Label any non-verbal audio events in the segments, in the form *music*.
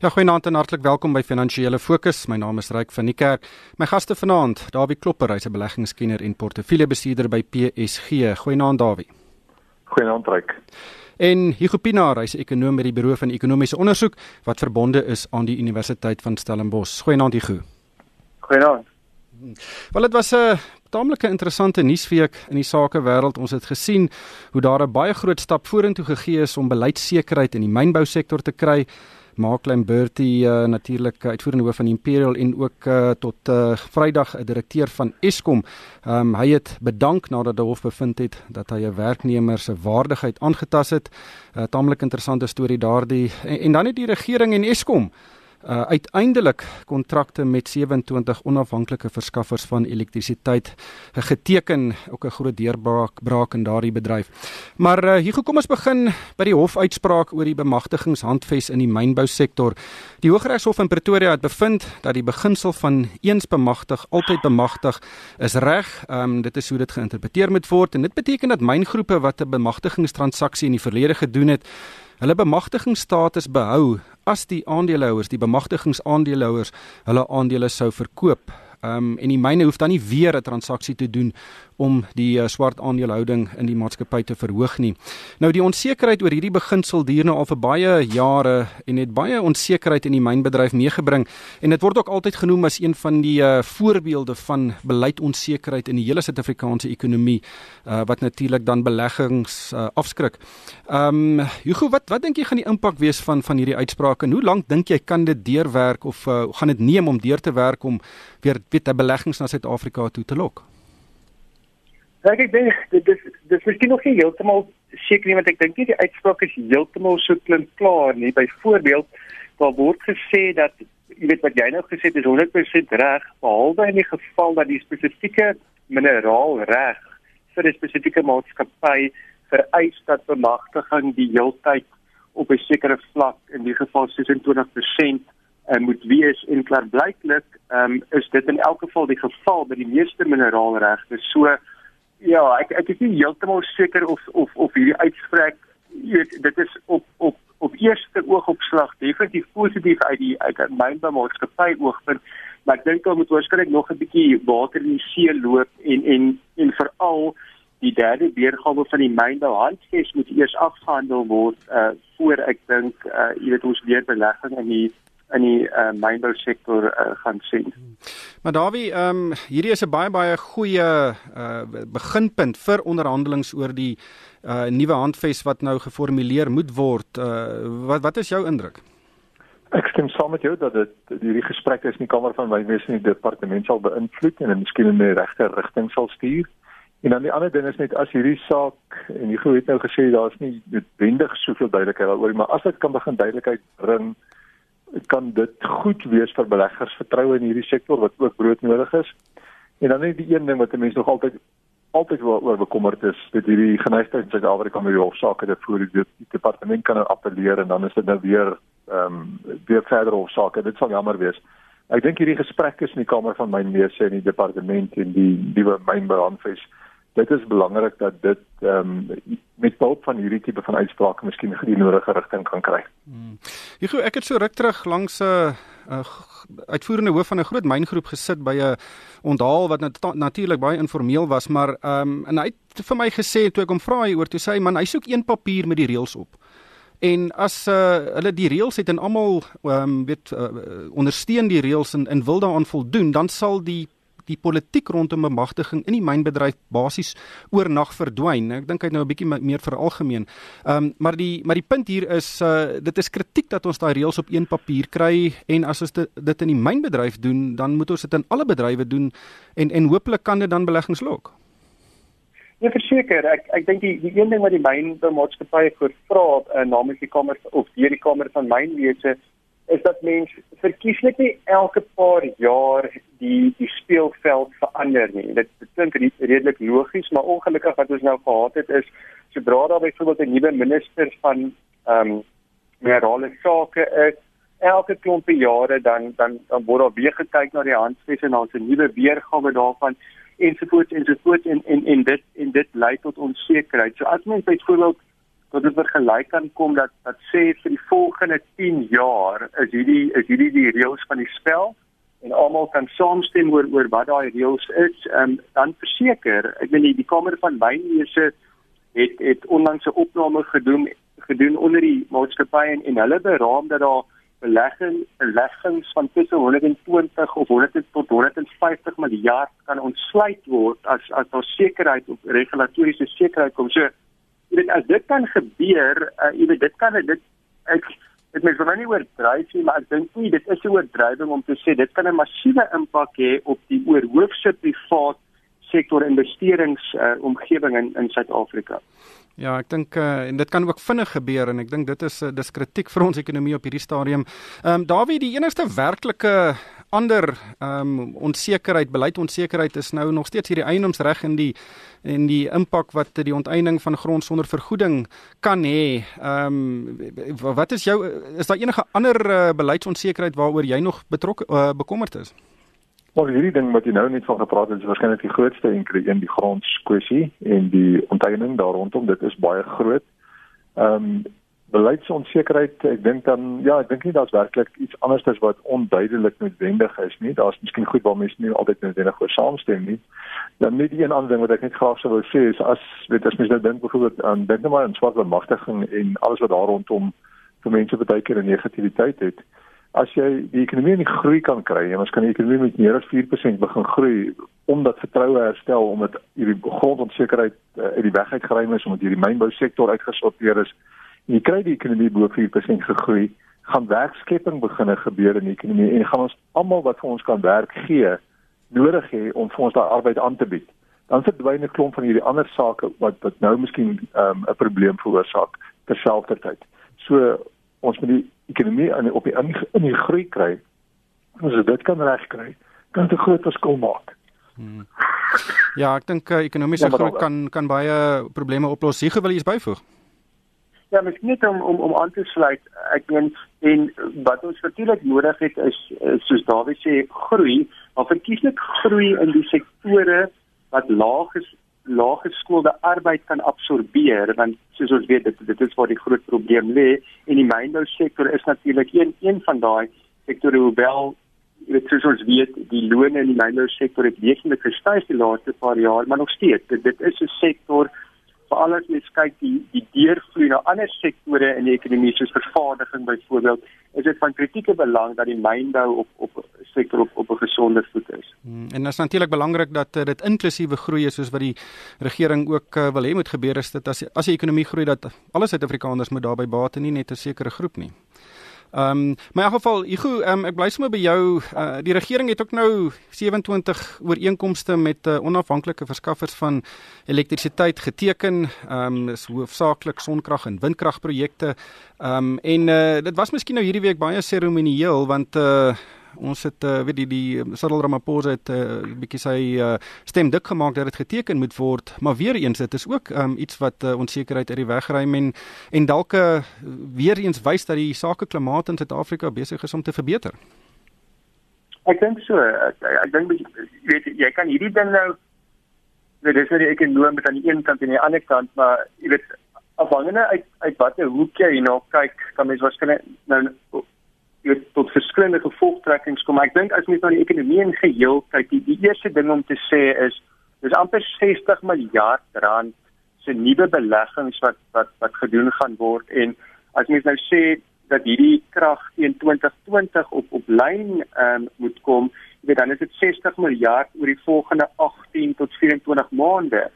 Ja, goeienaand en hartlik welkom by Finansiële Fokus. My naam is Ryk van die Kerk. My gaste vanaand, Dawie Klopper, hy's 'n beleggingskenner en portefeuljebestuurder by PSG. Goeienaand Dawie. Goeienaand Ryk. En Hugo Pinaar, hy's 'n ekonom by die Buro van Ekonomiese Onderzoek wat verbonde is aan die Universiteit van Stellenbosch. Goeienaand Hugo. Goeienaand. Wel dit was 'n taamlike interessante nuusweek in die sakewêreld. Ons het gesien hoe daar 'n baie groot stap vorentoe gegee is om beleidsekerheid in die mynbousektor te kry. Marklein Bertie uh, natuurlik uitvoerende hoof van Imperial en ook uh, tot uh, Vrydag 'n direkteur van Eskom. Um, hy het bedank nadat die hof bevind het dat hy 'n werknemer se waardigheid aangetast het. 'n uh, Taamlik interessante storie daardie en, en dan het die regering en Eskom uh, uiteindelik kontrakte met 27 onafhanklike verskaffers van elektrisiteit geteken ook 'n groot deurbraak braak in daardie bedryf. Maar uh, hier kom ons begin by die hofuitspraak oor die bemagtigingshandves in die mynbousektor. Die Hooggeregshof in Pretoria het bevind dat die beginsel van eens bemagtig altyd bemagtig is reg. Um, dit is hoe dit geïnterpreteer moet word en dit beteken dat myngroepe wat 'n bemagtigingstransaksie in die verlede gedoen het, hulle bemagtigingsstatus behou as die aandeelhouers, die bemagtigingsaandeelhouers hulle aandele sou verkoop. Ehm um, en die myne hoef dan nie weer 'n transaksie te doen om die uh, swart aandelehouding in die maatskappy te verhoog nie. Nou die onsekerheid oor hierdie beginsel duur nou al vir baie jare en het baie onsekerheid in die mynbedryf meegebring en dit word ook altyd genoem as een van die uh, voorbeelde van beleidsonsekerheid in die hele Suid-Afrikaanse ekonomie uh, wat natuurlik dan beleggings uh, afskrik. Ehm um, Hugo, wat wat dink jy gaan die impak wees van van hierdie uitsprake en hoe lank dink jy kan dit deurwerk of uh, gaan dit neem om deur te werk om weer weet beleggings na Suid-Afrika toe te lok? Ek ek dink dit is dit is miskien nog nie heeltemal seker nie want ek dink nie die uitspraak is heeltemal so klink klaar nie. Byvoorbeeld, daar word gesê dat jy weet wat jy nou gesê het is 100% reg behalwe in die geval dat die spesifieke mineraal reg vir 'n spesifieke maatskappy vereis dat bemagtiging die heeltyd op 'n sekere vlak in die geval 26% en moet wees en klaarblyklik um, is dit in elk geval die geval by die meeste mineraalregte so Ja, ek ek is nie heeltemal seker of of of hierdie uitspraak weet dit is op op op eerste oogopslag definitief positief uit die uit die mynboumaatskappy oogpunt, maar ek dink ons moet waarskynlik nog 'n bietjie water in die see loop en en en veral die derde weergawe van die mynbou handves moet eers afgehandel word uh voor ek dink uh jy weet ons weer belegging in die in die uh, mynbou sektor uh, gaan sien. Maar Dawie, ehm um, hierdie is 'n baie baie goeie uh, beginpunt vir onderhandelinge oor die uh, nuwe handves wat nou geformuleer moet word. Uh, wat wat is jou indruk? Ek stem saam met jou dat dit hierdie gesprek is in die kamer van wynwese in die departement sal beïnvloed en miskien in die regte rigting sal stuur. En dan die ander ding is net as hierdie saak en jy het nou gesê daar's nie noodwendig soveel duidelikheid daaroor nie, maar as dit kan begin duidelikheid bring kan dit goed wees vir beleggers vertroue in hierdie sektor wat ook brood nodig is. En dan net die een ding wat mense nog altyd altyd oor bekommerd is, dat hierdie geneigtheid in Suid-Afrika met die hofsaake dat voor die, die departement kan appeleer en dan is dit nou weer ehm um, weer verder hofsaake. Dit sal jammer wees. Ek dink hierdie gesprek is in die kamer van myn meeste en die departement en die nuwe mynbehandves dit is belangrik dat dit ehm um, met hulp van hierdie tipe van uitsprake miskien die nodige rigting kan kry. Hmm. Hugo, ek het so ruk terug langs 'n uh, uh, uitvoerende hoof van 'n groot myngroep gesit by 'n onthaal wat nat natuurlik baie informeel was, maar ehm um, en hy het vir my gesê toe ek hom vra hieroor toe sê hy man, hy soek een papier met die reëls op. En as uh, hulle die reëls het en almal ehm um, weet uh, ondersteun die reëls en, en wil daaraan voldoen, dan sal die die politiek rondom bemagtiging in die mynbedryf basies oornag verdwyn. Ek dink hy nou 'n bietjie meer vir algemeen. Ehm um, maar die maar die punt hier is uh dit is kritiek dat ons daai reëls op een papier kry en as ons dit, dit in die mynbedryf doen, dan moet ons dit in alle bedrywe doen en en hopelik kan dit dan beleggings lok. Ja verseker, ek ek dink die die een ding wat die mynboumaatskappye voor vra uh, namens die kamer of deur die kamer van mynwese is dat mens verkieslik nie elke paar jaar die die speelveld verander nie. Dit klink redelik logies, maar ongelukkig wat ons nou gehad het is sodra daar byvoorbeeld 'n nuwe minister van ehm um, minerale sake is, elke klompie jare dan dan dan word daar weer gekyk na die handves en daar's 'n nuwe weergawe daarvan ensovoorts ensovoorts en en en dit en dit lei tot onsekerheid. So as mens byvoorbeeld tot 'n vergelyk kan kom dat dat sê vir die volgende 10 jaar is hierdie is hierdie die reëls van die spel en almal kan saamstem oor oor wat daai reëls is en dan verseker ek weet nie die kamer van wynneuse het het onlangs 'n opname gedoen gedoen onder die maatskappy en, en hulle beraam dat daar belegging beleggings van tussen 120 of 100 tot 150 miljard kan ontsluit word as as daar sekerheid of regulatoriese sekerheid kom. So jy weet as dit kan gebeur, uh, jy weet dit kan dit ek dit mens wil nie oordryf nie, maar ek dink nie dit is 'n oordrywing om te sê dit kan 'n massiewe impak hê op die oorhoofse privaat sektor investerings uh, omgewing in in Suid-Afrika. Ja, ek dink uh, en dit kan ook vinnig gebeur en ek dink dit is uh, dis kritiek vir ons ekonomie op hierdie stadium. Ehm um, Dawie, die enigste werklike ander ehm um, onsekerheid, beleidsonsekerheid is nou nog steeds hierdie eiendomsreg en die en die impak wat die onteiening van grond sonder vergoeding kan hê. Ehm um, wat is jou is daar enige ander uh, beleidsonsekerheid waaroor jy nog betrokke uh, bekommerd is? Maar hierdie ding wat jy nou net van gepraat het, is waarskynlik die grootste enkele een die grondskwessie en die onteiening daar rondom, dit is baie groot. Ehm um, beleidsonsekerheid, ek dink dan ja, ek dink nie daar's werklik iets anders as wat onduidelik noodwendig is nie. Daar's miskien goed waar mense nie altyd noodwendig oor saamstem nie. Dan net een ander ding wat ek net graag sou wou sê is as weet as mens nou dink byvoorbeeld aan dink nou maar aan swart bemagtiging en alles wat daar rondom vir mense baie keer 'n negativiteit het as jy die ekonomie nie groei kan kry en ons kan die ekonomie met meer as 4% begin groei omdat vertroue herstel omdat hierdie grondonsekerheid uh, uit die weg uitgeruim is omdat hierdie mynbou sektor uitgesorteer is en jy kry die ekonomie bo 4% gegroei gaan werkskepping begine gebeur in die ekonomie en gaan ons almal wat vir ons kan werk gee nodig hê om vir ons daai arbeid aan te bied. Dan verdwyn 'n klomp van hierdie ander sake wat wat nou miskien ehm, 'n um, probleem veroorsaak terselfdertyd. So ons moet die ekonomie in op die in, in die groei kry. As ons dit kan regkry, kan dit 'n groot verskil maak. Hmm. Ja, ek dink uh, ekonomiese ja, groei kan kan baie probleme oplos. Hier wil jy iets byvoeg? Ja, mens net om om om aan te sluit. Ek meen en wat ons natuurlik nodig het is, is soos Dawie sê, groei, maar verkieslik groei in die sektore wat laag is laaggeskoolde arbeid kan absorbeer want soos ons weet dit dit is waar die groot probleem lê. En die mynbou sektor is natuurlik een een van daai sektore hoewel dit soos ons weet die loone in die mynbou sektor het wesentlik gestyg die laaste paar jaar maar nog steeds. Dit, dit is 'n sektor veral as jy kyk die die deurvloei na ander sektore in die ekonomie soos vervaardiging byvoorbeeld is dit van kritieke belang dat die mynbou op op sektor op op 'n gesonde voet is. Hmm, en dit is natuurlik belangrik dat uh, dit inklusiewe groei is soos wat die regering ook uh, wil hê moet gebeur is dit as as die ekonomie groei dat alle Suid-Afrikaners moet daarbey baat en nie net 'n sekere groep nie. Ehm um, maar in elk geval, Igu, um, ek bly sommer by jou. Uh, die regering het ook nou 27 ooreenkomste met uh, onafhanklike verskaffers van elektrisiteit geteken. Ehm um, dis hoofsaaklik sonkrag en windkragprojekte. Ehm um, en uh, dit was miskien nou hierdie week baie seremonieel want uh, ons het uh, weet die die Cyril Ramaphosa het 'n uh, bietjie sy uh, stem dik gemaak dat dit geteken moet word maar weer eens dit is ook um, iets wat uh, onsekerheid uit die weg ruim en en dalk uh, weer eens wys dat die sakeklimaat in Suid-Afrika besig is om te verbeter. Ek dink so ek, ek dink weet jy kan hierdie ding nou weet dis net nou ek noem met aan die een kant en aan die ander kant maar jy weet afhangende uit uit watter hoek jy hierna kyk kan mens waarskynlik nou weet tot verskillende gevolgtrekkings kom. Ek dink as mens na die ekonomie in geheel kyk, die, die eerste ding om te sê is dis amper 60 miljard rand se nuwe beleggings wat wat wat gedoen gaan word en as mens nou sê dat hierdie krag teen 2020 op op lyn um, moet kom, jy weet dan is dit 60 miljard oor die volgende 18 tot 24 maande.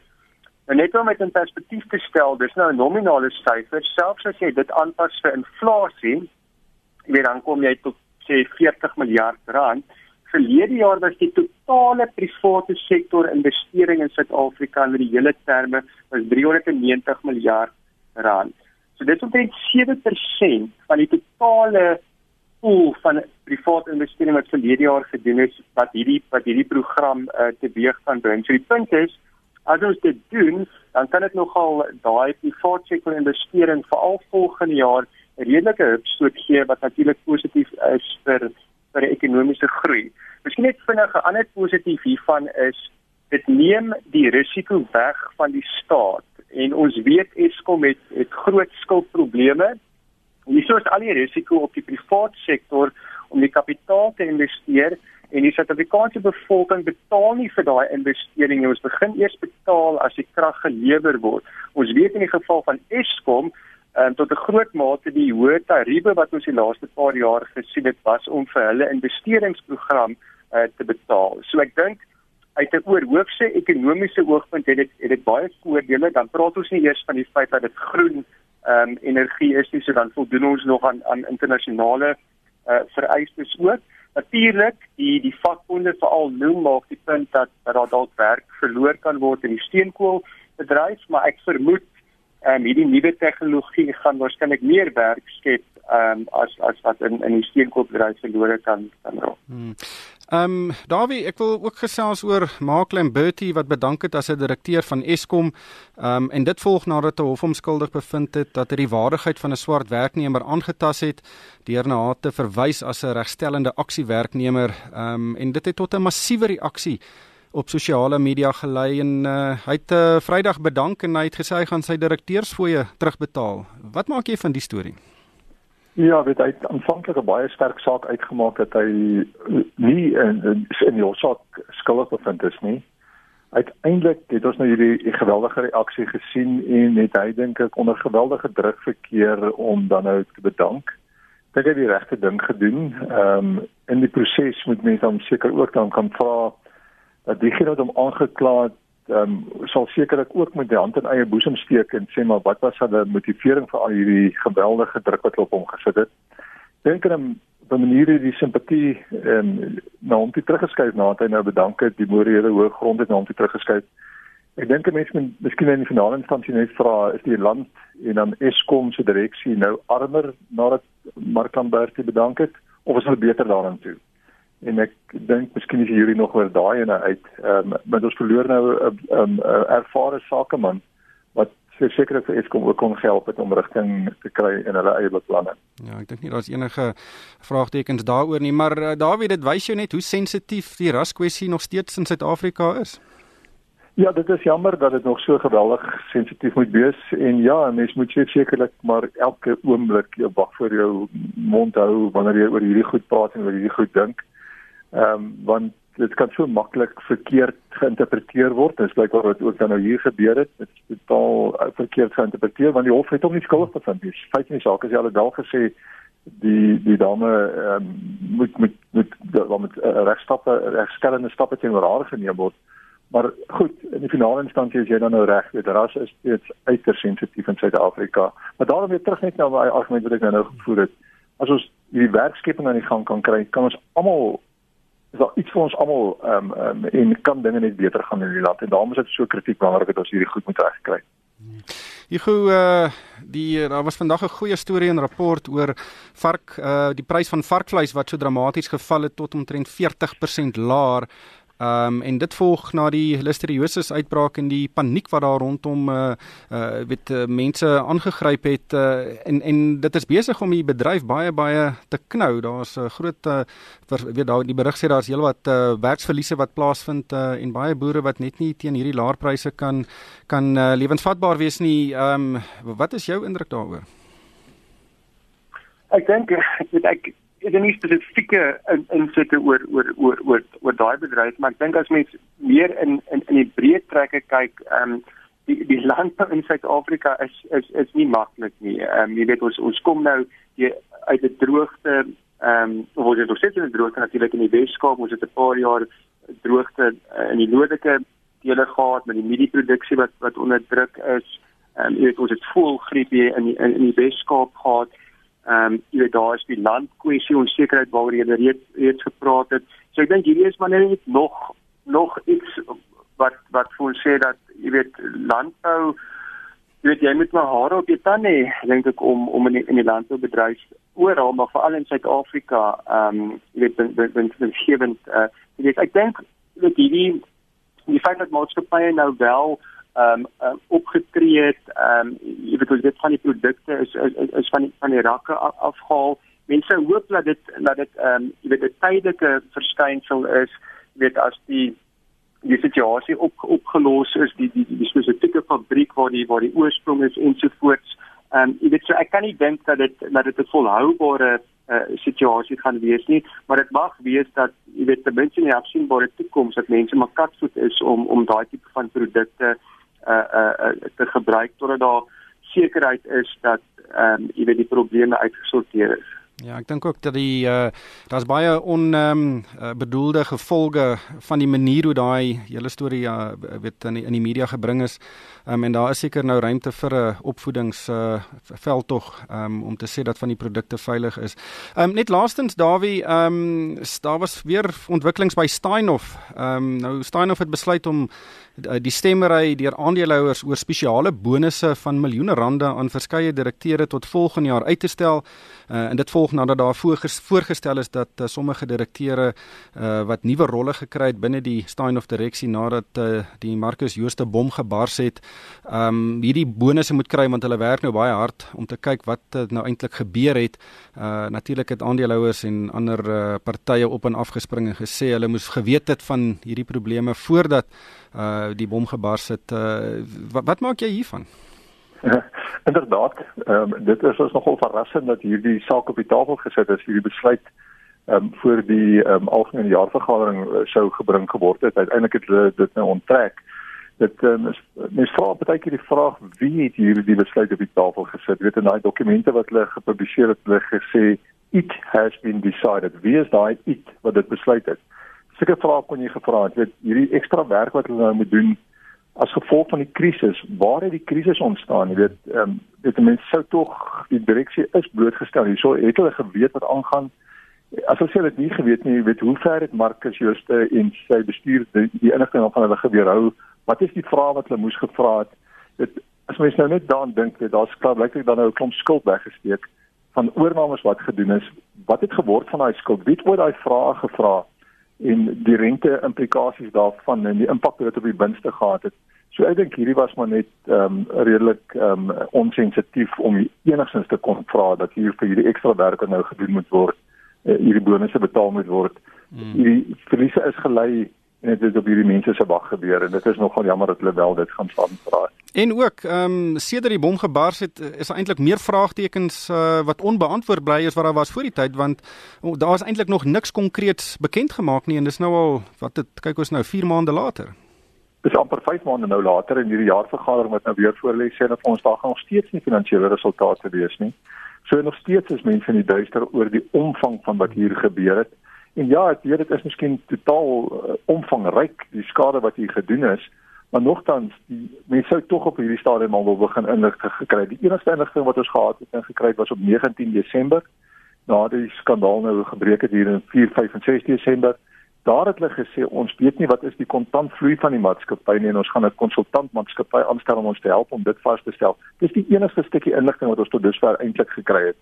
En net om dit in perspektief te stel, dis nou 'n nominale syfer, selfs as jy dit aanpas vir inflasie, jy weet dan kom jy tot sê 40 miljard rand. Verlede jaar was die totale private sektor investering in Suid-Afrika in die hele terme was 390 miljard rand. So dit is omtrent 7% van die totale pool van private investering wat verlede jaar gedoen is wat hierdie wat hierdie program uh, teweeg kan bring. So die punt is as ons dit doen, dan kan dit nogal daai private sektor investering veral volgende jaar redelike hupstoot gee wat natuurlik positief is vir vir ekonomiese groei. Miskien net vinnig 'n ander positief hiervan is dit neem die risiko weg van die staat en ons weet Eskom het het groot skuldprobleme. Hierso is al die risiko op die private sektor om die kapitaal te investeer en die Suid-Afrikaanse bevolking betaal nie vir daai investering nie. Ons begin eers betaal as die krag gelewer word. Ons weet in die geval van Eskom um, tot 'n groot mate die hoë tariewe wat ons die laaste paar jaar gesien het was om vir hulle investeringsprogram uh, te betaal. So ek dink uit 'n oorhoofse ekonomiese oogpunt het dit het dit baie voordele. Dan praat ons nie eers van die feit dat dit groen ehm um, energie is nie, so dan voldoen ons nog aan aan internasionale uh, vereistes ook. Natuurlik, die die vakbonde veral noem maak die punt dat dat daar dalk werk verloor kan word in die steenkoolbedryf, maar ek vermoed ehm um, hierdie nuwe tegnologie gaan waarskynlik meer werk skep ehm um, as as wat in in die steenkoolbedryf verlore kan kan raak. Hmm. Ehm um, Dawie, ek wil ook gesels oor Marklem Bertie wat bedank het as 'n direkteur van Eskom. Ehm um, en dit volg nadat 'n hof hom skuldig bevind het dat hy die waardigheid van 'n swart werknemer aangetas het deur na haar te verwys as 'n regstellende aksiewerknemer. Ehm um, en dit het tot 'n massiewe reaksie op sosiale media gelei en uh, hy het uh, Vrydag bedank en hy het gesê hy gaan sy direkteursfooie terugbetaal. Wat maak jy van die storie? Ja, weet hy aanvanklik 'n baie sterk saak uitgemaak dat hy nie in in, in die saak skuldig bevind is nie. Uiteindelik het ons nou hierdie geweldige reaksie gesien en het hy dink ek onder geweldige druk verkeer om dan nou te bedank. Dink hy die regte ding gedoen. Ehm um, in die proses moet mense dan seker ook dan kan vra dat diegene wat hom aangekla het ehm um, sal sekerlik ook met die hand in eie boesem steek en sê maar wat was hulle motivering vir al hierdie geweldige druk wat op hom gesit het. Dink aan 'n manier die simpatie ehm um, na hom toe teruggeskuif nadat hy nou bedank het die morele hoë grond het na hom toe teruggeskuif. Ek dink mense moet miskien in die finale instansie net vra is die land en dan Eskom se direksie nou armer nadat Mark Lambert bedank het of is hulle beter daaraan toe? En ek dink miskien is hierdie nog oor daai ene uit. Ehm um, maar ons verloor nou 'n um, um, ervare sakeman wat seker vir Eskom ook kon help het om rigting te kry in hulle eie beplanning. Ja, ek dink nie daar's enige vraagtekens daaroor nie, maar uh, Dawie, dit wys jou net hoe sensitief die raskwessie nog steeds in Suid-Afrika is. Ja, dit is jammer dat dit nog so geweldig sensitief moet wees en ja, mens moet sekerlik maar elke oomblik jou wag voor jou mond hou wanneer jy oor hierdie goed praat en oor hierdie goed dink. Ehm um, want dit kan so maklik verkeerd geïnterpreteer word. Dis blykbaar wat ook dan nou hier gebeur het. Dit is totaal uh, verkeerd geïnterpreteer want die hof het hom nie skuldig bevind nie. Feit nie saak as jy alreeds gesê die die dame um, moet moet moet wat met uh, regstappe regstellende stappe teenoor haar geneem word. Maar goed, in die finale instansie is jy dan nou reg. Dit ras is steeds uiters sensitief in Suid-Afrika. Maar daarom weer terug net na my argument wat ek nou nou gevoer het. As ons hierdie werkskeping aan die gang kan kry, kan ons almal is daar iets vir ons almal ehm um, um, en kan dinge net beter gaan in die land en daarom is dit so kritiek belangrik dat ons hierdie goed moet regkry. Ek gou uh die daar was vandag 'n goeie storie en rapport oor vark uh die prys van varkvleis wat so dramaties geval het tot omtrent 40% laer Ehm um, en dit volg na die listeriosis uitbraak en die paniek wat daar rondom uh uh weet uh, mense aangegryp het uh en en dit is besig om die bedryf baie baie te knou. Daar's 'n uh, groot uh weet daar die berig sê daar's heelwat uh werksverliese wat plaasvind uh en baie boere wat net nie teen hierdie laer pryse kan kan uh, lewensvatbaar wees nie. Ehm um, wat is jou indruk daaroor? Ek dink ek weet ek daar nie spesifieke in, insitte oor oor oor oor oor daai bedryf maar ek dink as mens meer in in in die breë trekke kyk ehm um, die die landbou in Suid-Afrika is is is nie maklik nie. Ehm um, jy weet ons ons kom nou die, uit 'n droogte ehm um, ons het nog steeds 'n droogte natuurlik in die Weskaap. Ons het 'n paar jaar droogte uh, in die noordelike dele gehad met die mielieproduksie wat wat onder druk is. Ehm um, jy weet ons het voelgriep hier in die, in, in die Weskaap gehad. Ehm um, jy daar is die landkwessie onsekerheid waaroor jy reeds reeds gepraat het. So ek dink hierdie is maar net nog nog iets wat wat ons sê dat jy weet landbou jy weet jy moet maar hare op jou tande dink ek om om in die, in die landboubedryf oral maar veral in Suid-Afrika ehm um, jy weet binne binne gewend uh, jy weet ek dink dat hierdie die feit dat maatskappye nou wel ehm um, um, opgetree het ehm um, jy weet dit van die produkte is, is is van die van die rakke afgehaal. Mense hoop dat dit dat dit ehm um, jy weet 'n tydelike verskynsel is, jy weet as die die situasie op opgelos is die die die spesifieke fabriek waar die waar die oorsprong is ensovoorts. Ehm um, jy weet so ek kan nie dink dat dit dat dit 'n volhoubare uh, situasie gaan wees nie, maar dit mag wees dat jy weet ten minste in die afsienbare toekoms dat mense maar katvoet is om om daai tipe van produkte uh uh, uh te gebruik totdat daar sekerheid is dat ehm um, jy weet die probleme uitgesorteer is. Ja, ek dink ook dat die uh daar's baie on ehm um, uh, bedoelde gevolge van die manier hoe daai hele storie uh, weet in die, in die media gebring is. Ehm um, en daar is seker nou ruimte vir 'n opvoedings uh veld tog ehm um, om te sê dat van die produkte veilig is. Ehm um, net laastens Dawie, ehm um, daar was weer ontwikkelings by Steinhoff. Ehm um, nou Steinhoff het besluit om die stemmery deur aandeelhouers oor spesiale bonusse van miljoene rande aan verskeie direkteure tot volgende jaar uit te stel. Uh, en dit volg nadat daar voorgestel is dat uh, sommige direkteure uh, wat nuwe rolle gekry het binne die Steinhoff direksie nadat uh, die Marcus Jooste bom gebars het, um hierdie bonusse moet kry want hulle werk nou baie hard om te kyk wat uh, nou eintlik gebeur het. Uh natuurlik het aandeelhouers en ander uh, partye op en af gespring en gesê hulle moes geweet het van hierdie probleme voordat uh die bom gebars het. Uh wat, wat maak jy hiervan? *laughs* Inderdaad, ehm um, dit is ons nogal verrassend dat hierdie saak op die tafel gesit is, hierdie besluit ehm um, voor die ehm um, algemene jaarvergadering uh, sou gebring geword het. Uiteindelik het hulle dit nou onttrek. Dit ehm um, mens vra baie keer die vraag wie het hierdie besluit op die tafel gesit? Weet in daai dokumente wat hulle gepubliseer het, hulle gesê it has been decided. Wie is daai it wat dit besluit het? Seker vrae kon jy gevra het, weet hierdie ekstra werk wat hulle nou moet doen as gevolg van die krisis, waar het die krisis ontstaan? Jy weet, ehm um, dit mense sou tog die direksie is blootgestel. Hierso het hulle geweet wat aangaan. As hulle sê dit nie geweet nie, weet hoe ver het Marcus Jooste en sy bestuur die, die inligting van hulle geweerhou? Wat is die vrae wat hulle moes gevra het? Dit as mens nou net daaraan dink, daar's klaar blyklik dan nou 'n klomp skuld weggesteek van oornames wat gedoen is. Wat het geword van daai skuld? Wie het oor daai vrae gevra? En die rente implikasies daarvan en die impak wat dit op die winste gehad het. So ek dink hierdie was maar net ehm um, redelik ehm um, onsensitief om enigstens te kon vra dat hier vir hierdie ekstra werk nou gedoen moet word, uh, hierdie bonusse betaal moet word. Hmm. Hierdie verliese is gelei en dit het op hierdie mense se wag gebeur en dit is nogal jammer dat hulle wel dit gaan vra. En ook ehm um, sedert die bom gebars het is daar eintlik meer vraagtekens uh, wat onbeantwoord bly as wat daar was voor die tyd want oh, daar is eintlik nog niks konkreets bekend gemaak nie en dis nou al wat dit kyk ons nou 4 maande later. Dis amper 5 maande nou later in hierdie jaarvergadering wat nou weer voorlê sê dat ons daar gaan nog steeds nie finansiële resultate wees nie. So nog steeds is mense in die duister oor die omvang van wat hier gebeur het. En ja, ek weet dit is miskien totaal uh, omvangryk die skade wat hier gedoen is, maar nogtans die mense sou tog op hierdie stadium al wil begin inligting gekry. Die enigste inligting wat ons gehad het en gekry het was op 19 Desember na die skandaal nou gebreek het hier in 4, 5 en 6 Desember. Daar het hulle gesê ons weet nie wat is die kontantvloei van die maatskappy nie en ons gaan 'n konsultantmaatskappy aanstel om ons te help om dit vas te stel. Dis die enigste stukkie inligting wat ons tot dusver eintlik gekry het.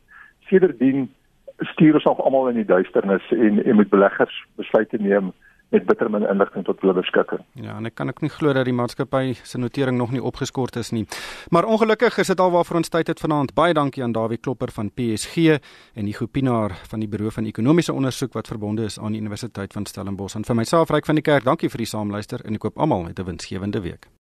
Sedertdien stuur ons nog almal in die duisternis en en met beleggers besluite neem met bitter min inligting tot hulle beskikking. Ja, en ek kan ook nie glo dat die maatskappy se notering nog nie opgeskort is nie. Maar ongelukkig is dit al waarvoor ons tyd het vanaand. Baie dankie aan Dawie Klopper van PSG en die Gopinaar van die Buro van Ekonomiese Onderzoek wat verbonde is aan die Universiteit van Stellenbosch. En vir myself, Ryk van die Kerk, dankie vir die saamluister en ek koop almal 'n winsgewende week.